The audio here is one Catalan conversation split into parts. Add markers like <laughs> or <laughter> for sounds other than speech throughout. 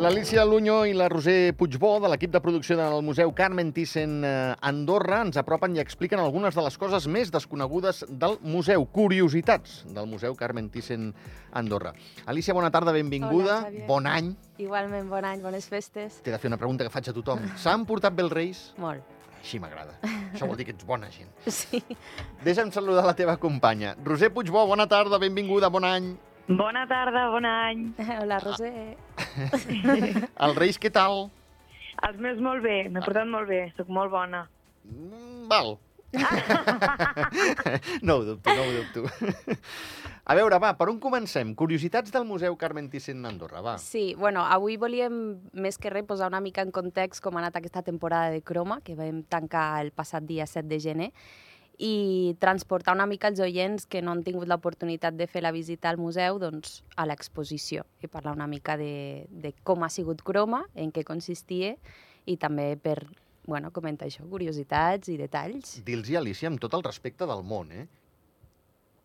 L'Alicia Luño i la Roser Puigbó, de l'equip de producció del Museu Carmen Thyssen eh, Andorra, ens apropen i expliquen algunes de les coses més desconegudes del museu, curiositats del Museu Carmen Thyssen Andorra. Alicia, bona tarda, benvinguda, Hola, Xavier. bon any. Igualment, bon any, bones festes. T'he de fer una pregunta que faig a tothom. S'han portat bé els Reis? Molt. Així m'agrada. Això vol dir que ets bona gent. <laughs> Sí. Deixa'm saludar la teva companya. Roser Puigbó, bona tarda, benvinguda, bon any. Bona tarda, bon any. <laughs> Hola, Roser. <laughs> Els Reis, què tal? Els meus molt bé, m'he portat molt bé, sóc molt bona. Mm, val. <laughs> no ho dubto, no ho dubto. A veure, va, per on comencem? Curiositats del Museu Carmen Thyssen Andorra, va. Sí, bueno, avui volíem més que res posar una mica en context com ha anat aquesta temporada de croma, que vam tancar el passat dia 7 de gener, i transportar una mica els oients que no han tingut l'oportunitat de fer la visita al museu doncs, a l'exposició i parlar una mica de, de com ha sigut croma, en què consistia i també per bueno, comentar això, curiositats i detalls. Dir-los, Alicia, amb tot el respecte del món, eh?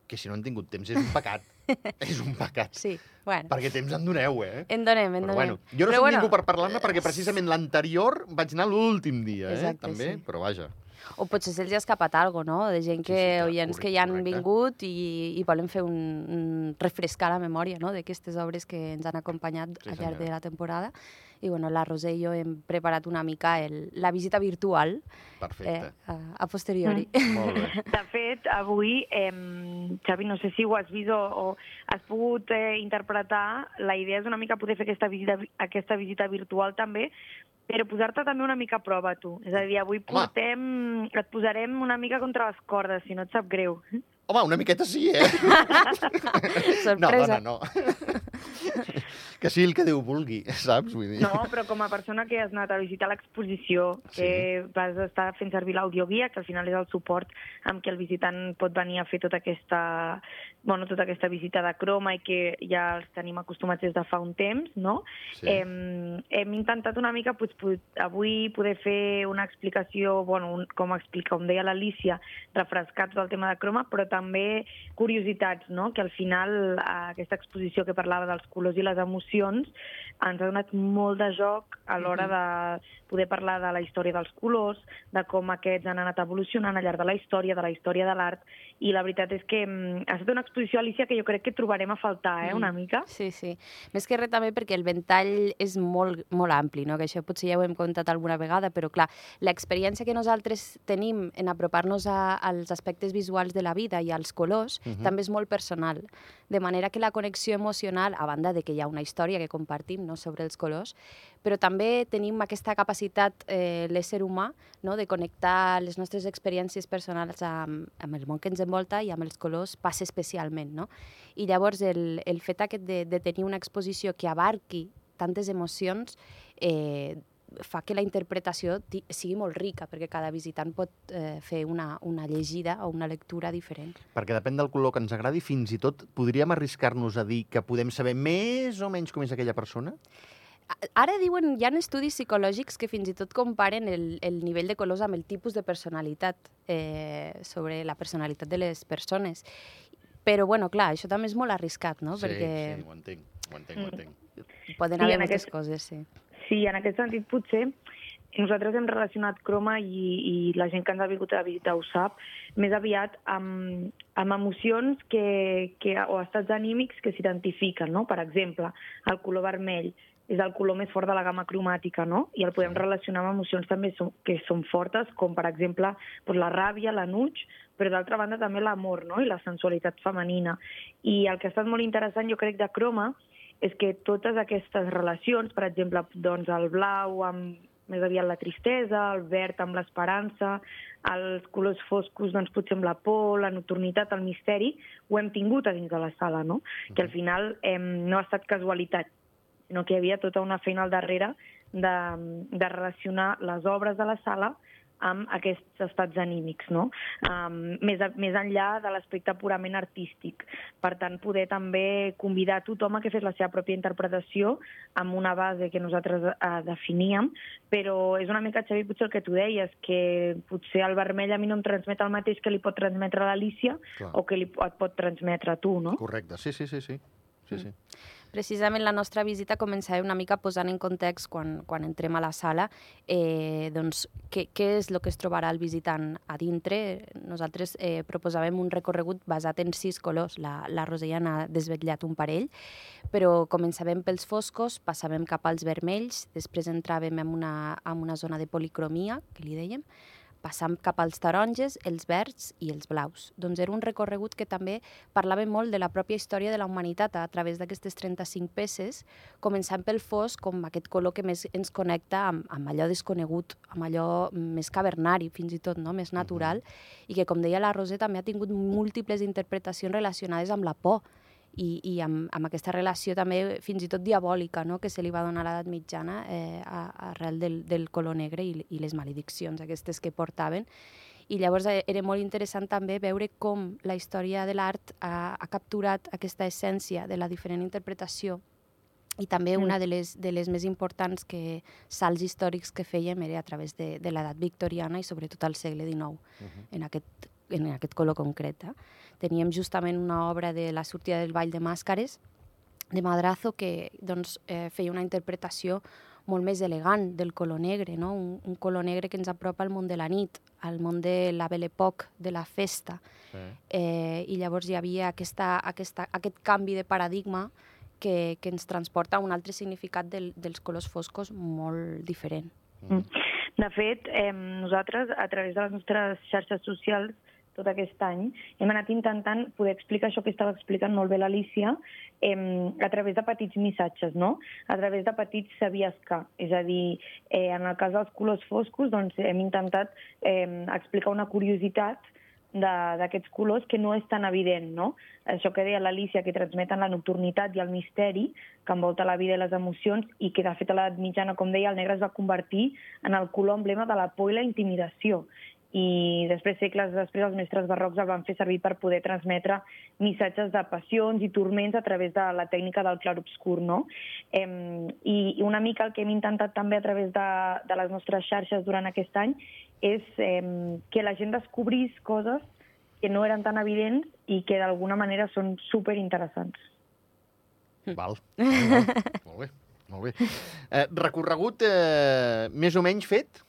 Que si no han tingut temps és un pecat. <laughs> és un pecat. Sí, bueno, Perquè temps en doneu, eh? en donem, en Però donem. bueno, jo no Però soc bueno, ningú per parlar-ne perquè precisament l'anterior vaig anar l'últim dia, eh? Exacte, També, sí. però vaja. O potser se'ls ha escapat alguna no? De gent Sí, que, sí, clar, oients que ja han correcte. vingut i, i volen fer un, un refrescar la memòria no? d'aquestes obres que ens han acompanyat Sí, al llarg de la temporada. I bueno, la Roser i jo hem preparat una mica el, la visita virtual eh, Perfecte. a, a posteriori. <laughs> Molt bé. De fet, avui, eh, Xavi, no sé si ho has vist o, o has pogut eh, interpretar, la idea és una mica poder fer aquesta visita, aquesta visita virtual també, però posar-te també una mica a prova, tu. És a dir, avui Home. portem, et posarem una mica contra les cordes, si no et sap greu. Home, una miqueta sí, eh? <laughs> Sorpresa. No, dona, no. Que sigui el que Déu vulgui, <laughs> saps? Vull dir. No, però com a persona que has anat a visitar l'exposició, que vas estar fent servir l'audioguia, que al final és el suport amb què el visitant pot venir a fer tota aquesta, bueno, tota aquesta visita de croma i que ja els tenim acostumats des de fa un temps, no? Sí. Hem, hem intentat una mica pues, pu- avui poder fer una explicació, bueno, un, com explica, com deia l'Alicia, refrescar tot el tema de croma, però també curiositats, no? que al final aquesta exposició que parlava dels colors i les emocions ens ha donat molt de joc a l'hora de poder parlar de la història dels colors, de com aquests han anat evolucionant al llarg de la història, de la història de l'art, i la veritat és que mm, ha estat una exposició, Alicia, que jo crec que trobarem a faltar, eh, una mica. Sí, sí. Més que res també perquè el ventall és molt, molt ampli, no? que això potser ja ho hem contat alguna vegada, però clar, l'experiència que nosaltres tenim en apropar-nos als aspectes visuals de la vida i als colors Mhm. també és molt personal. De manera que la connexió emocional, a banda de que hi ha una història que compartim no? sobre els colors, però també tenim aquesta capacitat, eh, l'ésser humà, no? de connectar les nostres experiències personals amb, amb el món que ens envolta i amb els colors passa especialment. No? I llavors el, el fet aquest de, de tenir una exposició que abarqui tantes emocions eh, fa que la interpretació sigui molt rica, perquè cada visitant pot eh, fer una, una llegida o una lectura diferent. Perquè depèn del color que ens agradi, fins i tot podríem arriscar-nos a dir que podem saber més o menys com és aquella persona? Ara diuen, hi ha estudis psicològics que fins i tot comparen el, el nivell de colors amb el tipus de personalitat, eh, sobre la personalitat de les persones. Però, bueno, clar, això també és molt arriscat, no? sí, Perquè sí, ho entenc, ho entenc, ho entenc. poden Sí, haver en moltes aquest- coses, sí. Sí, en aquest sentit potser nosaltres hem relacionat croma i, i la gent que ens ha vingut a visitar ho sap, més aviat amb, amb emocions que, que, o estats anímics que s'identifiquen, no? Per exemple, el color vermell és el color més fort de la gamma cromàtica, no? I el podem relacionar amb emocions també som, que són fortes, com per exemple doncs la ràbia, l'enuig, però d'altra banda també l'amor no? i la sensualitat femenina. I el que ha estat molt interessant, jo crec, de croma, és que totes aquestes relacions, per exemple, doncs el blau amb més aviat la tristesa, el verd amb l'esperança, els colors foscos doncs, potser amb la por, la nocturnitat, el misteri, ho hem tingut a dins de la sala, no? Que al final eh, no ha estat casualitat, sinó que hi havia tota una feina al darrere de, de relacionar les obres de la sala amb aquests estats anímics, no? Um, més, a, més enllà de l'aspecte purament artístic. Per tant, poder també convidar tothom a que fes la seva pròpia interpretació amb una base que nosaltres eh, definíem, però és una mica, Xavi, potser el que tu deies, que potser el vermell a mi no em transmet el mateix que li pot transmetre l'Alicia Clar. o que li, et pot transmetre a tu, no? Correcte, sí, sí, sí, sí. sí, sí. Precisament la nostra visita començava una mica posant en context, quan, quan entrem a la sala, eh, doncs, què, què és el que es trobarà el visitant a dintre. Nosaltres eh, proposàvem un recorregut basat en sis colors. La, la Rosella n'ha desvetllat un parell, però començàvem pels foscos, passàvem cap als vermells, després entràvem en una, en una zona de policromia, que li dèiem, passant cap als taronges, els verds i els blaus. Doncs era un recorregut que també parlava molt de la pròpia història de la humanitat a través d'aquestes 35 peces, començant pel fosc com aquest color que més ens connecta amb, amb allò desconegut, amb allò més cavernari, fins i tot, no? més natural, -huh. i que, com deia la Roser, també ha tingut múltiples interpretacions relacionades amb la por, i, i amb, amb aquesta relació també fins i tot diabòlica no? que se li va donar a l'edat mitjana eh, arrel del, del color negre i, i les malediccions aquestes que portaven. I llavors eh, era molt interessant també veure com la història de l'art ha, ha capturat aquesta essència de la diferent interpretació i també mm. una de les, de les més importants que salts històrics que fèiem era a través de, de l'edat victoriana i sobretot al segle XIX, uh -huh. en, aquest, en aquest color concret. Eh? teníem justament una obra de la sortida del Ball de Màscares, de Madrazo, que doncs, eh, feia una interpretació molt més elegant del color negre, no? un, un color negre que ens apropa al món de la nit, al món de la Belle Époque, de la festa. Sí. Eh, I llavors hi havia aquesta, aquesta, aquest canvi de paradigma que, que ens transporta a un altre significat del, dels colors foscos molt diferent. Mm. De fet, eh, nosaltres, a través de les nostres xarxes socials, tot aquest any, hem anat intentant poder explicar això que estava explicant molt bé l'Alicia eh, a través de petits missatges, no? a través de petits sabies que. És a dir, eh, en el cas dels colors foscos doncs, hem intentat eh, explicar una curiositat d'aquests colors que no és tan evident, no? Això que deia l'Alicia, que transmeten la nocturnitat i el misteri que envolta la vida i les emocions i que, de fet, a l'edat mitjana, com deia, el negre es va convertir en el color emblema de la por i la intimidació i després, segles després, els mestres barrocs el van fer servir per poder transmetre missatges de passions i turments a través de la tècnica del clarobscur, no? Eh, i, una mica el que hem intentat també a través de, de les nostres xarxes durant aquest any és eh, que la gent descobrís coses que no eren tan evidents i que d'alguna manera són super interessants. Val. <laughs> Val. molt bé, molt bé. Eh, recorregut eh, més o menys fet?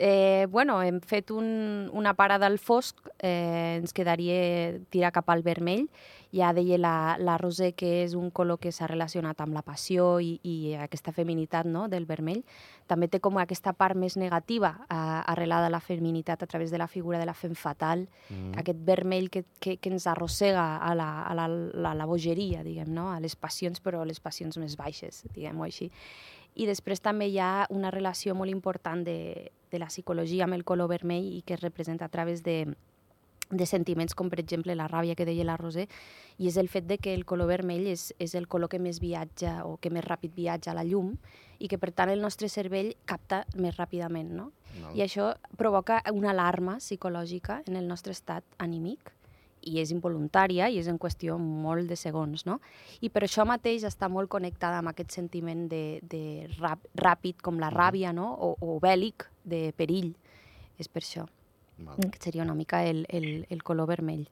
Eh, bueno, hem fet un, una parada al fosc, eh, ens quedaria tirar cap al vermell. Ja deia la, la Roser que és un color que s'ha relacionat amb la passió i, i aquesta feminitat no? del vermell. També té com aquesta part més negativa eh, arrelada a la feminitat a través de la figura de la fem fatal, mm. aquest vermell que, que, que ens arrossega a la, a la, la, la bogeria, diguem, no? a les passions, però les passions més baixes, diguem-ho així. I després també hi ha una relació molt important de, de la psicologia amb el color vermell i que es representa a través de, de sentiments com, per exemple, la ràbia que deia la Roser, i és el fet de que el color vermell és, és el color que més viatja o que més ràpid viatja a la llum i que, per tant, el nostre cervell capta més ràpidament, no? no. I això provoca una alarma psicològica en el nostre estat anímic i és involuntària i és en qüestió molt de segons, no? I per això mateix està molt connectada amb aquest sentiment de, de rap, ràpid, com la ràbia, no? O, o bèl·lic, de perill. És per això. Val. Que seria una mica el, el, el color vermell.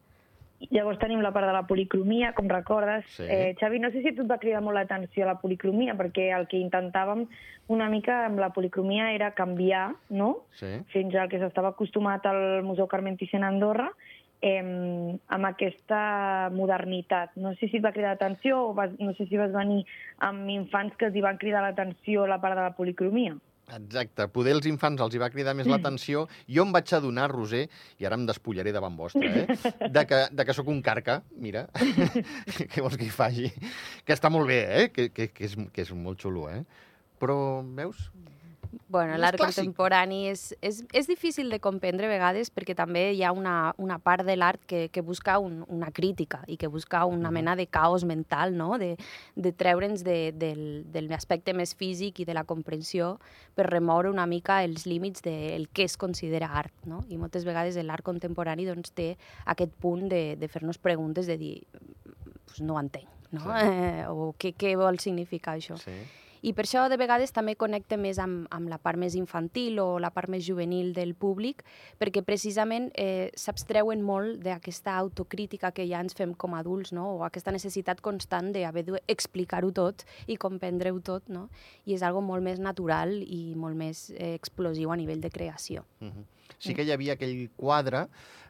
Llavors tenim la part de la policromia, com recordes. Sí. Eh, Xavi, no sé si tu et va cridar molt l'atenció la policromia, perquè el que intentàvem una mica amb la policromia era canviar, no? Sí. Fins al que s'estava acostumat al Museu Carmen Thyssen a Andorra, eh, amb aquesta modernitat. No sé si et va cridar l'atenció o vas, no sé si vas venir amb infants que els hi van cridar l'atenció la part de la policromia. Exacte, poder els infants els hi va cridar més l'atenció. Jo em vaig adonar, Roser, i ara em despullaré davant vostre, eh? de que, de que sóc un carca, mira, <laughs> què vols que hi faci? Que està molt bé, eh? Que, que, que, és, que és molt xulo, eh? Però, veus, Bueno, l'art contemporani és, és, és difícil de comprendre a vegades perquè també hi ha una, una part de l'art que, que busca un, una crítica i que busca una mena de caos mental, no? de, de treure'ns de, del, de l'aspecte més físic i de la comprensió per remoure una mica els límits del de que es considera art. No? I moltes vegades l'art contemporani doncs, té aquest punt de, de fer-nos preguntes de dir pues no ho entenc, no? Sí. Eh, <laughs> o què, què vol significar això. Sí I per això de vegades també connecte més amb, amb la part més infantil o la part més juvenil del públic, perquè precisament eh, s'abstreuen molt d'aquesta autocrítica que ja ens fem com a adults, no? o aquesta necessitat constant d'haver d'explicar-ho tot i comprendre-ho tot, no? i és algo molt més natural i molt més eh, explosiu a nivell de creació. Uh -huh. Sí que hi havia aquell quadre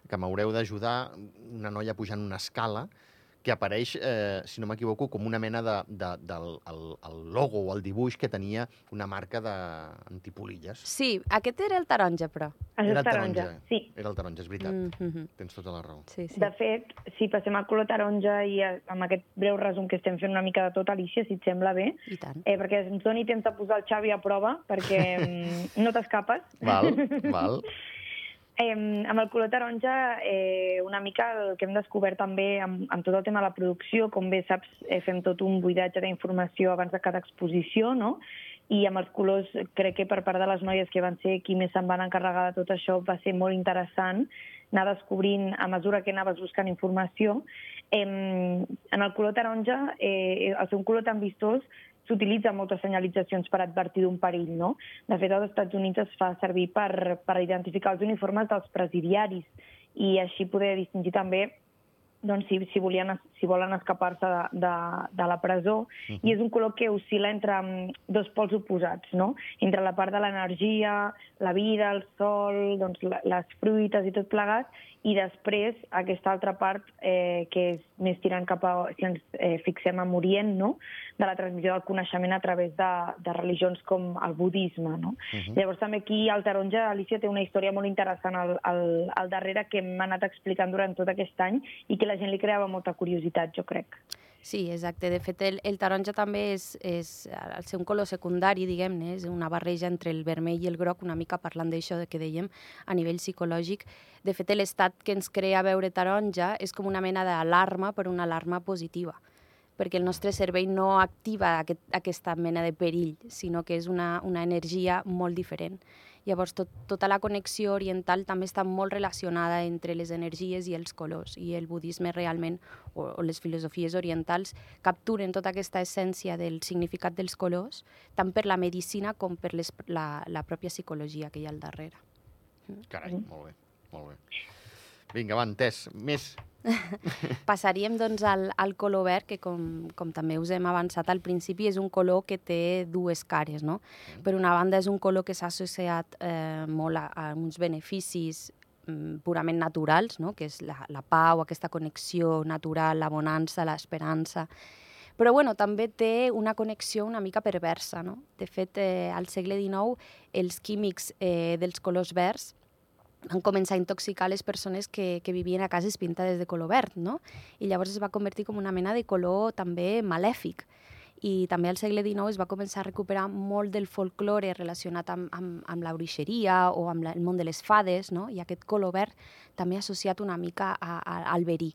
que m'haureu d'ajudar, una noia pujant una escala, que apareix, eh, si no m'equivoco, com una mena de, de, del el, el logo o el dibuix que tenia una marca d'antipolilles. Sí, aquest era el taronja, però. Era el taronja, taronja, sí. Era el taronja, és veritat. Mm -hmm. Tens tota la raó. Sí, sí. De fet, si passem al color taronja i a- amb aquest breu resum que estem fent una mica de tot, Alicia, si et sembla bé, I tant. eh, perquè ens doni temps de posar el Xavi a prova, perquè <laughs> mm, no t'escapes. Val, val. <laughs> Eh, amb el color taronja, eh, una mica el que hem descobert també amb, amb tot el tema de la producció, com bé saps, eh, fem tot un buidatge d'informació abans de cada exposició, no? I amb els colors, crec que per part de les noies que van ser qui més se'n van encarregar de tot això, va ser molt interessant anar descobrint a mesura que anaves buscant informació. Eh, en el color taronja, eh, al ser un color tan vistós, s'utilitza moltes senyalitzacions per advertir d'un perill, no? De fet, als Estats Units es fa servir per, per identificar els uniformes dels presidiaris i així poder distingir també doncs, si, si, volien, si volen escapar-se de, de, de la presó. I és un color que oscil·la entre mm, dos pols oposats, no? Entre la part de l'energia, la vida, el sol, doncs, les fruites i tot plegat, i després aquesta altra part eh, que és més tirant cap a, si ens eh, fixem en Orient, no? de la transmissió del coneixement a través de, de religions com el budisme. No? Uh -huh. Llavors també aquí el taronja, Alicia, té una història molt interessant al, al, al darrere que hem anat explicant durant tot aquest any i que la gent li creava molta curiositat, jo crec. Sí, exacte. De fet, el, el taronja també és, és, al ser un color secundari, diguem-ne, és una barreja entre el vermell i el groc, una mica parlant d'això que dèiem a nivell psicològic. De fet, l'estat que ens crea veure taronja és com una mena d'alarma, però una alarma positiva perquè el nostre cervell no activa aquest, aquesta mena de perill, sinó que és una, una energia molt diferent. Llavors, tot, tota la connexió oriental també està molt relacionada entre les energies i els colors, i el budisme realment, o, o les filosofies orientals, capturen tota aquesta essència del significat dels colors, tant per la medicina com per les, la, la pròpia psicologia que hi ha al darrere. Carai, molt bé, molt bé. Vinga, va, entès. Més. <laughs> Passaríem doncs al, al color verd, que com, com també us hem avançat al principi, és un color que té dues cares. No? Per una banda, és un color que s'ha associat eh, molt a, a uns beneficis mm, purament naturals, no? que és la, la pau, aquesta connexió natural, la bonança, l'esperança. Però bueno, també té una connexió una mica perversa. No? De fet, eh, al segle XIX, els químics eh, dels colors verds van començar a intoxicar les persones que, que vivien a cases pintades de color verd, no? I llavors es va convertir com una mena de color també malèfic. I també al segle XIX es va començar a recuperar molt del folklore relacionat amb, amb, amb la bruixeria o amb la, el món de les fades, no? I aquest color verd també associat una mica a, a, al verí.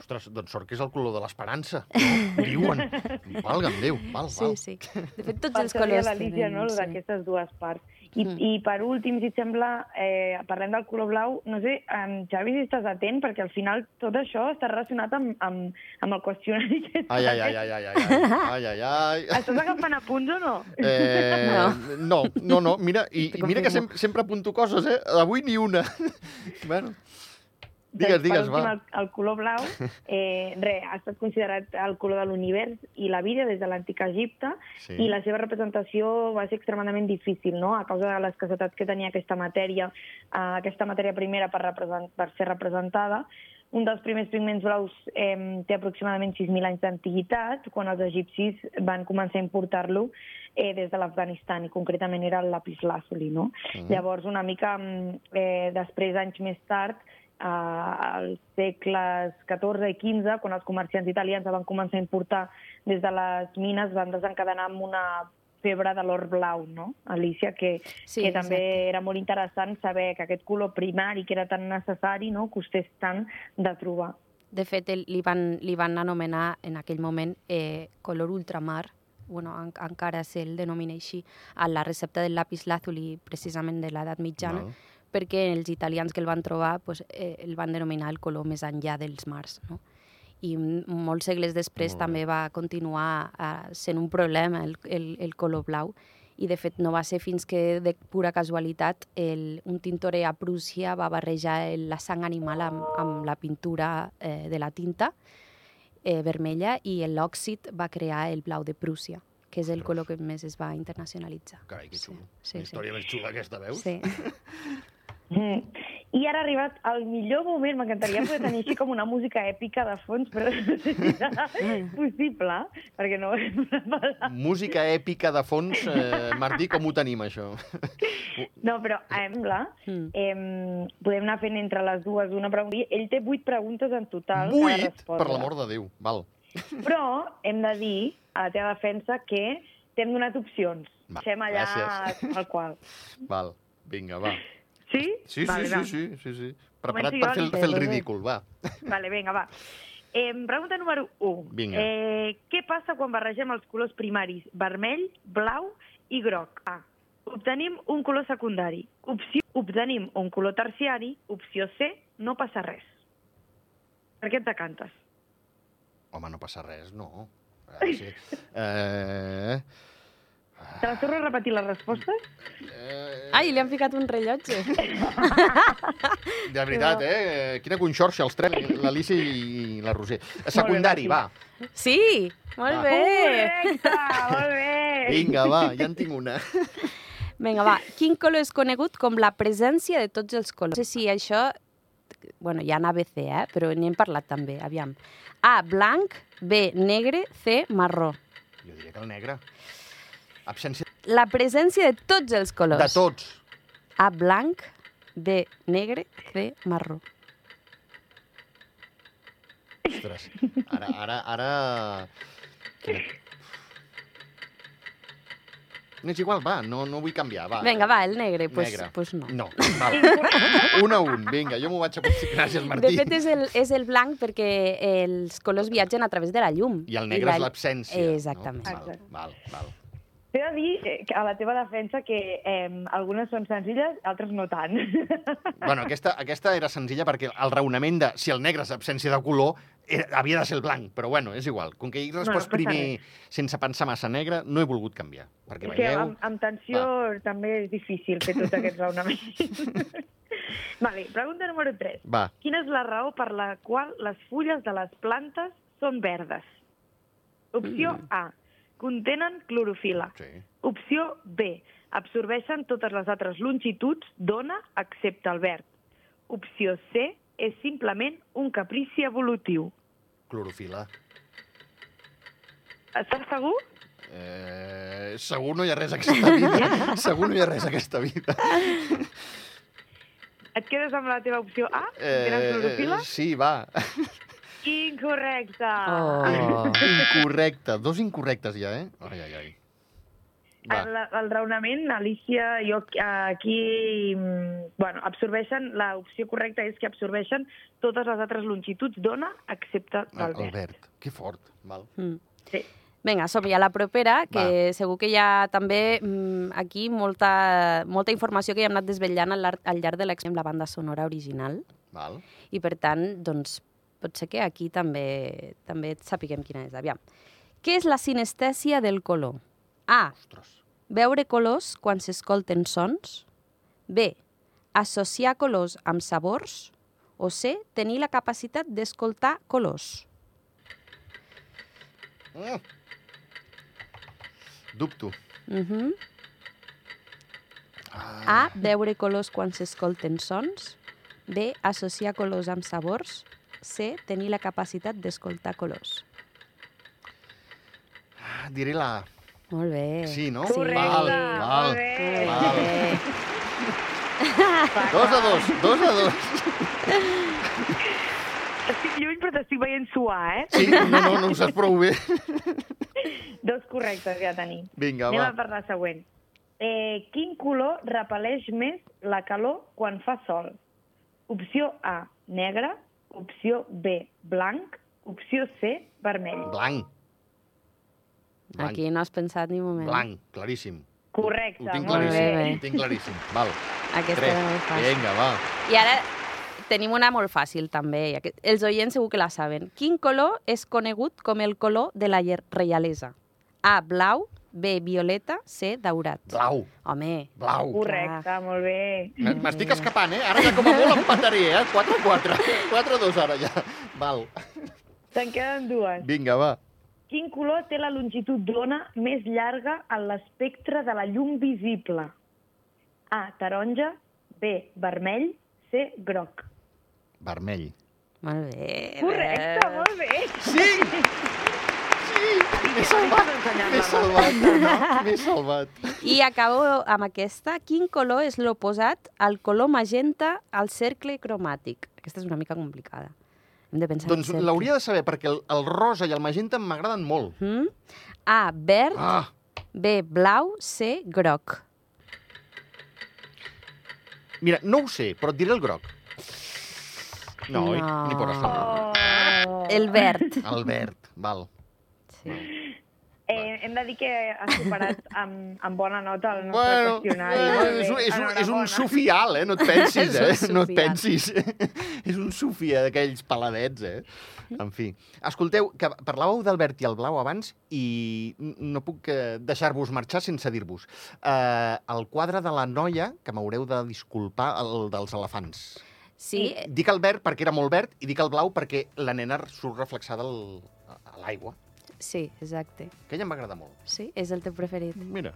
Ostres, doncs sort que és el color de l'esperança. No? Diuen. <laughs> Valga'm Déu, val, val. Sí, sí. De fet, tots Per els això deia colors l'Alicia, no?, sí. d'aquestes dues parts. I, Mm. I per últim, si et sembla, eh, parlem del color blau, no sé, um, Xavi, si estàs atent, perquè al final tot això està relacionat amb, amb, amb el qüestionari que Ai, ai, ai, ai, ai, ai, ai, ai, ai, ai. Estàs agafant apunts o no? Eh, no. no, no, no, mira, i, i mira que sempre, sempre apunto coses, eh? Avui ni una. <laughs> bueno, digues, Doncs, digues, últim, va. el, el color blau, <laughs> eh, re, ha estat considerat el color de l'univers i la vida des de l'antic Egipte, Sí. i la seva representació va ser extremadament difícil, no?, a causa de l'escassetat que tenia aquesta matèria, eh, aquesta matèria primera per, represent, per ser representada. Un dels primers pigments blaus eh, té aproximadament 6.000 anys d'antiguitat, quan els egipcis van començar a importar-lo eh, des de l'Afganistan, i concretament era el lapislàzuli, no? Mhm. Llavors, una mica mm, eh, després, anys més tard, eh, als segles XIV i XV, quan els comerciants italians van començar a importar des de les mines, van desencadenar amb una febre de l'or blau, no, Alicia? Que, Sí, que també exacte. era molt interessant saber que aquest color primari, que era tan necessari, no, costés tant de trobar. De fet, el, li, van, li van anomenar en aquell moment eh, color ultramar, bueno, en, encara se'l denomina així, a la recepta del lapis lazuli, precisament de l'edat mitjana, Val. Perquè els italians que el van trobar pues, eh, el van denominar el color més enllà dels mars. No? i molts segles després també va continuar uh, sent un problema el, el, el color blau i de fet no va ser fins que de pura casualitat el, un tintorer a Prússia va barrejar el, la sang animal amb, amb la pintura eh, de la tinta eh, vermella i l'òxid va crear el blau de Prússia, que és el color que més es va internacionalitzar. Carai, que xulo. Sí, Una sí, història més xula aquesta, veus? sí. <laughs> Mm. I ara ha arribat el millor moment, m'encantaria poder tenir així com una música èpica de fons, però no sé si serà possible, perquè no ho hem preparat. Música èpica de fons. Eh, Martí, com ho tenim, això? No, però sembla, Mm. eh, podem anar fent entre les dues una pregunta. Ell té vuit preguntes en total. Vuit? Per l'amor de Déu. Val. Però hem de dir, a la teva defensa, que t'hem donat opcions. Va, Fem allà gràcies. al qual. Val. Vinga, va. Sí? Sí, vale, sí, sí, sí, sí, sí. Preparat per fer, el- fer el ridícul, va. <laughs> Vale, vinga, va. Eh, pregunta número 1. Vinga. Eh, què passa quan barregem els colors primaris vermell, blau i groc? A. Obtenim un color secundari. Opció, obtenim un color terciari. Opció C, no passa res. Per què et decantes? Home, no passa res, no. A veure, sí. <laughs> Eh, Te les torno a repetir les respostes? eh, Ai, li han ficat un rellotge. <laughs> de veritat, eh? Quina conxorxa, els tres, l'Alicia i la Roser. Secundari, va. Sí, molt Va. bé. Correcte, molt bé. Vinga, va, ja en tinc una. <laughs> Vinga, va. Quin color és conegut com la presència de tots els colors? No sé si això... Bueno, ha en ABC, eh? Però n'hem parlat també, aviam. A, blanc, B, negre, C, marró. Jo diria que el negre. Absència La presència de tots els colors. de tots. A, blanc, B, negre, C, marró. Ostres, ara, ara, ara... Quina- No és igual, va, no, no vull canviar, va. Vinga, va, el negre, pues, Negre. pues no. No, val. <laughs> un a un, vinga, jo m'ho vaig aconseguir. Gràcies, De Martí. fet, és el, és el blanc perquè els colors viatgen a través de la llum. I el negre la- és l'absència. Exactament. No? Val, Exacte. val, val. T'he de dir eh, que a la teva defensa que eh, algunes són senzilles, altres no tant. <laughs> Bueno, aquesta, aquesta era senzilla perquè el raonament de si el negre és absència de color era, havia de ser el blanc, però bueno, és igual. Com que he respost passa primer sense pensar massa negre, no he volgut canviar. Perquè És que veieu... amb, amb tensió també és difícil fer tots aquests raonaments. <laughs> vale, pregunta número 3. Va, Quina és la raó per la qual les fulles de les plantes són verdes? Opció A. Contenen clorofila. sí. Opció B. Absorbeixen totes les altres longituds d'ona excepte el verd. Opció C. És simplement un caprici evolutiu. Clorofila. Estàs segur? Eh, segur no hi ha res aquesta vida. <laughs> segur no hi ha res a aquesta vida. Et quedes amb la teva opció A? Clorofila? sí, va. Incorrecte. Oh. Incorrecte. Dos incorrectes ja, eh? Ai, ai, ai. Va. El, el raonament, Alicia, jo aquí... mm, Bueno, absorbeixen... L'opció correcta és que absorbeixen totes les altres longituds d'ona excepte del verd. Albert, que fort. Val. Mm. Sí. Vinga, som ja a la propera, que segur que hi ha també mm, aquí molta, molta informació que ja hem anat desvetllant al, al llarg de l'exem la banda sonora original Val. i per tant, doncs, pot ser que aquí també també sapiguem quina és. Aviam. Què és la sinestèsia del color? A. Ostres. Veure colors quan s'escolten sons. B. Associar colors amb sabors. O C. Tenir la capacitat d'escoltar colors. Mm. Dubto. Uh -huh. Ah. A. Veure colors quan s'escolten sons. B. Associar colors amb sabors. C. Tenir la capacitat d'escoltar colors. Ah, Diré la A. Molt bé. Sí, no? Correcte, Val, val, bé. val. Bé. Dos a dos, dos a dos. Estic lluny, però t'estic veient suar, eh? Sí, no, no, no ho saps prou bé. <laughs> Dos correctes ja tenim. Vinga, Anem va. a per la següent. Eh, quin color repel·leix més la calor quan fa sol? Opció A, negre. Opció B, blanc. Opció C, vermell. Blanc, Blanc. Aquí no has pensat ni un moment. blanc, claríssim. Correcte, Ho tinc molt bé. claríssim, bé. ho tinc claríssim. Val. Aquesta Tres. era molt fàcil. Vinga, va. I ara tenim una molt fàcil, també. Els oients segur que la saben. Quin color és conegut com el color de la reialesa? A, blau, B, violeta, C, daurat. Blau. Home. Blau. Correcte, ah. molt bé. M'estic escapant, eh? Ara ja com a molt empataré, eh? 4-4. 4-2 ara ja. Val. Te'n queden dues. Vinga, va. Quin color té la longitud d'ona més llarga en l'espectre de la llum visible? A, taronja, B, vermell, C, groc. Vermell. Molt bé. Correcte, molt bé. 5, <laughs> M'he salvat! M'he salvat, no? M'he salvat. I acabo amb aquesta. Quin color és l'oposat al color magenta al cercle cromàtic? Aquesta és una mica complicada. Hem de pensar Doncs l'hauria de saber, perquè el, el rosa i el magenta m'agraden molt. Mm? A, verd, Ah, B, blau, C, groc. mira, no ho sé, però et diré el groc. No, oi? No. ni por. Oh. El verd. El verd, val. Sí. Eh, hem de dir que has superat <laughs> amb, amb bona nota el nostre Bueno, qüestionari. eh, bé, és, un, és, un, és un sofial, eh? No et pensis, <laughs> eh? No et pensis. <laughs> és un sofia d'aquells peladets, eh? En fi. Escolteu, que parlàveu del verd i el blau abans i no puc eh, deixar-vos marxar sense dir-vos. Eh, el quadre de la noia, que m'haureu de disculpar, el dels elefants. Sí, Dic el verd perquè era molt verd i dic el blau perquè la nena surt reflexada al, a l'aigua. Sí, exacte. Aquella em va agradar molt. Sí, és el teu preferit. Mira,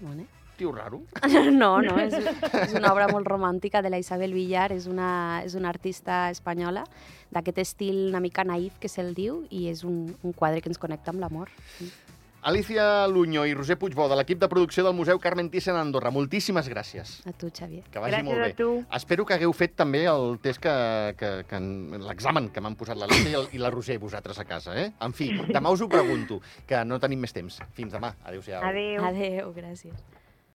Bueno. tio raro. <laughs> No, no, és, és una obra molt romàntica de la Isabel Villar, és una, és una artista espanyola d'aquest estil una mica naïf que se'l diu i és un, un quadre que ens connecta amb l'amor. Alicia Luño i Roser Puigbó, de l'equip de producció del Museu Carmen Thyssen a Andorra. Moltíssimes gràcies. A tu, Xavier. Que vagi Gràcies molt a bé. tu. Espero que hagueu fet també el test que, que, que en- l'examen que m'han posat l'Alicia i, el, i la Roser vosaltres a casa, eh? En fi, demà us ho pregunto, que no tenim més temps. Fins demà. Adéu-siau. Adéu. Adéu, gràcies.